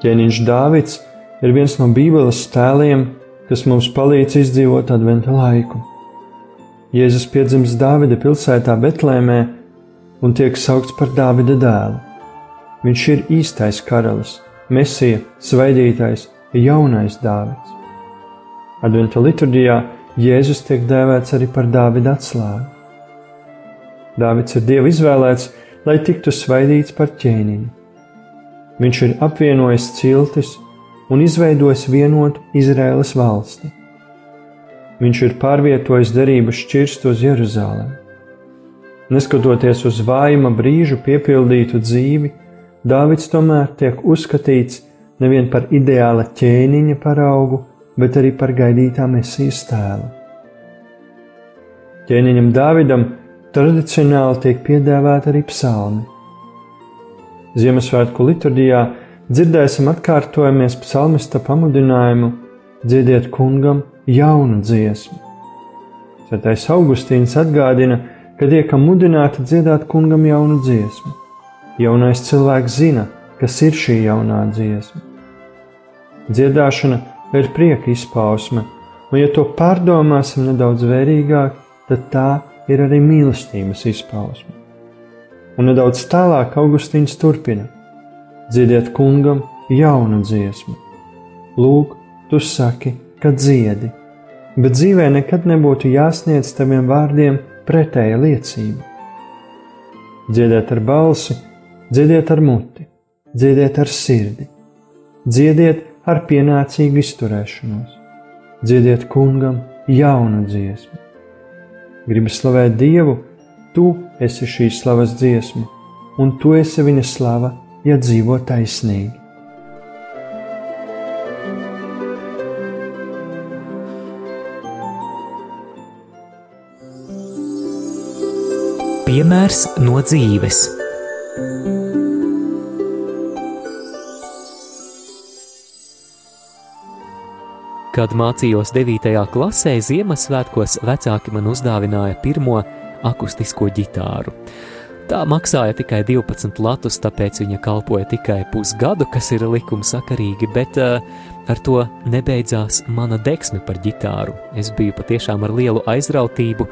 Ķēniņš Dāvids ir viens no Bībeles tēliem, kas mums palīdz izdzīvot adventa laiku. Jēzus piedzimst Dāvida pilsētā Betlēmē un tiek saukts par Dāvida dēlu. Viņš ir īstais karalis, mesija, svaidītājs, jaunais Dāvids. Adventa liturģijā Jēzus tiek dēvēts arī par Dāvida atslāgu. Dāvids ir Dieva izvēlēts, lai tiktu svaidīts par ķēniņu. Viņš ir apvienojis ciltis un izveidojis vienotu Izraēlas valsti. Viņš ir pārvietojis derības šķirstu uz Jeruzalemi. Neskatoties uz vājuma brīžu piepildītu dzīvi, Dāvids tomēr tiek uzskatīts nevien par ideāla ķēniņa paraugu, bet arī par gaidītā mesijas tēlu. Ķēniņam Dāvidam tradicionāli tiek piedāvāti arī psalmi. Ziemassvētku liturģijā dzirdēsim atkārtojamies psalmista pamudinājumu dziediet kungam jaunu dziesmu. Svētais Augustīns atgādina, ka tiekam mudināti dziedāt kungam jaunu dziesmu. Jaunais cilvēks zina, kas ir šī jaunā dziesma. Dziedāšana ir prieka izpausme, un ja to pārdomāsim nedaudz vērīgāk, tad tā ir arī mīlestības izpausme un nedaudz tālāk Augustīns turpina: Dziediet kungam jaunu dziesmu. Lūk, tu saki, ka dziedi, bet dzīvē nekad nebūtu jāsniedz taviem vārdiem pretēja liecība. Dziediet ar balsi, dziediet ar muti, dziediet ar sirdi, dziediet ar pienācīgu izturēšanos, dziediet kungam jaunu dziesmu. Gribu slavēt Dievu, Tu esi šīs slavas dziesma, un tu esi viņa slava, ja dzīvo taisnīgi. Piemērs no dzīves. Kad mācījos 9. klasē, Ziemassvētkos vecāki man uzdāvināja pirmo akustisko ģitāru. Tā maksāja tikai 12 latus, tāpēc viņa kalpoja tikai pusgadu, kas ir likumsakarīgi, bet uh, ar to nebeidzās mana deksme par ģitāru. Es biju patiešām ar lielu aizrautību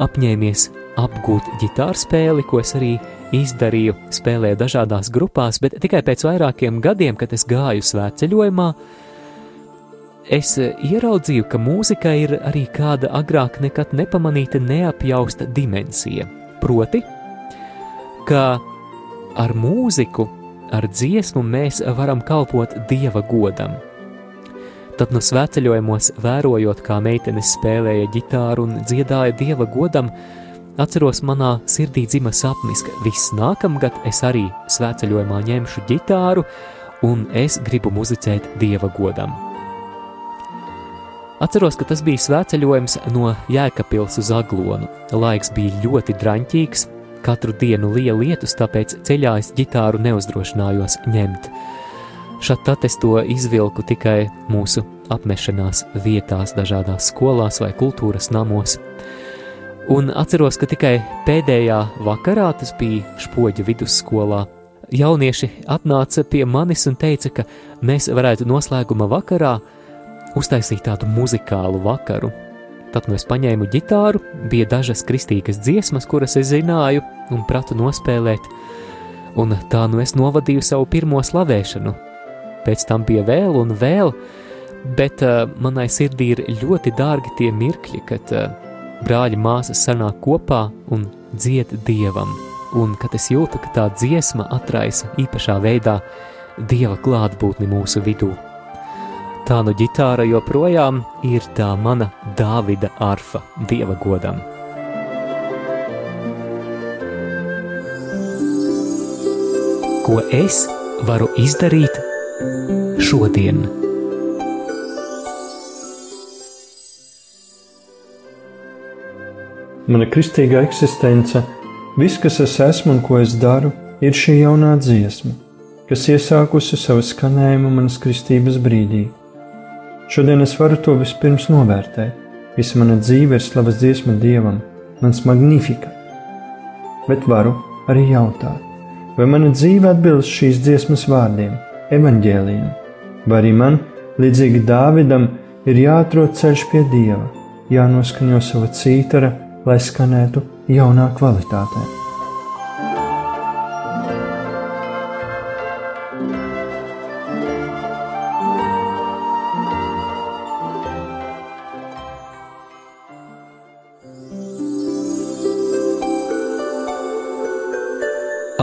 apņēmies apgūt ģitāru spēli, ko es arī izdarīju, spēlēju dažādās grupās, bet tikai pēc vairākiem gadiem, kad es gāju svētceļojumā, es eh, ieraudzīju, ka mūzika ir arī kāda agrāk nekad nepamanīta neapjausta dimensija. Proti, ka ar mūziku, ar dziesmu mēs varam kalpot dieva godam. Tad no svētceļojumos, vērojot, kā meitenes spēlēja ģitāru un dziedāja dieva godam, atceros manā sirdī dzima sapnis, ka viss nākamgad es arī svētceļojumā ņemšu ģitāru un es gribu muzicēt dieva godam. Atceros, ka tas bija svētceļojums no Jēkabpils uz Aglonu. Laiks bija ļoti draņķīgs, katru dienu liela lietus, tāpēc ceļā es ģitāru neuzdrošinājos ņemt. Tad es to izvilku tikai mūsu apmešanās vietās, dažādās skolās vai kultūras namos. Un atceros, ka tikai pēdējā vakarā, tas bija Špoģa vidusskolā, jaunieši atnāca pie manis un teica, ka mēs varētu noslēguma vakarā uztaisīt tādu muzikālu vakaru. Tad nu es paņēmu ģitāru, bija dažas kristīgas dziesmas, kuras es zināju un pratu nospēlēt, un tā nu es novadīju savu pirmo slavēšanu. Pēc tam bija vēl un vēl, bet uh, manai sirdī ir ļoti dārgi tie mirkļi, kad uh, brāļi māsas sanāk kopā un dzied dievam, un kad es jūtu, ka tā dziesma atraisa īpašā veidā dieva klātbūtni mūsu vidū. Tā nu ģitāra joprojām ir tā mana Dāvida arfa dieva godam. Ko es varu izdarīt šodien? Mana kristīgā eksistence, viss, kas es esmu un ko es daru, ir šī jaunā dziesma, kas iesākusi savu skanējumu manas kristības brīdī. Šodien es varu to vispirms novērtēt. Visa mana dzīve ir slavas dziesma Dievam, mans magnifika. Bet varu arī jautāt, vai mana dzīve atbilst šīs dziesmas vārdiem, evaņģēlījiem, vai arī man, līdzīgi Dāvidam, ir jāatrod ceļš pie Dieva, jānoskaņo sava cītara, lai skanētu jaunā kvalitātē.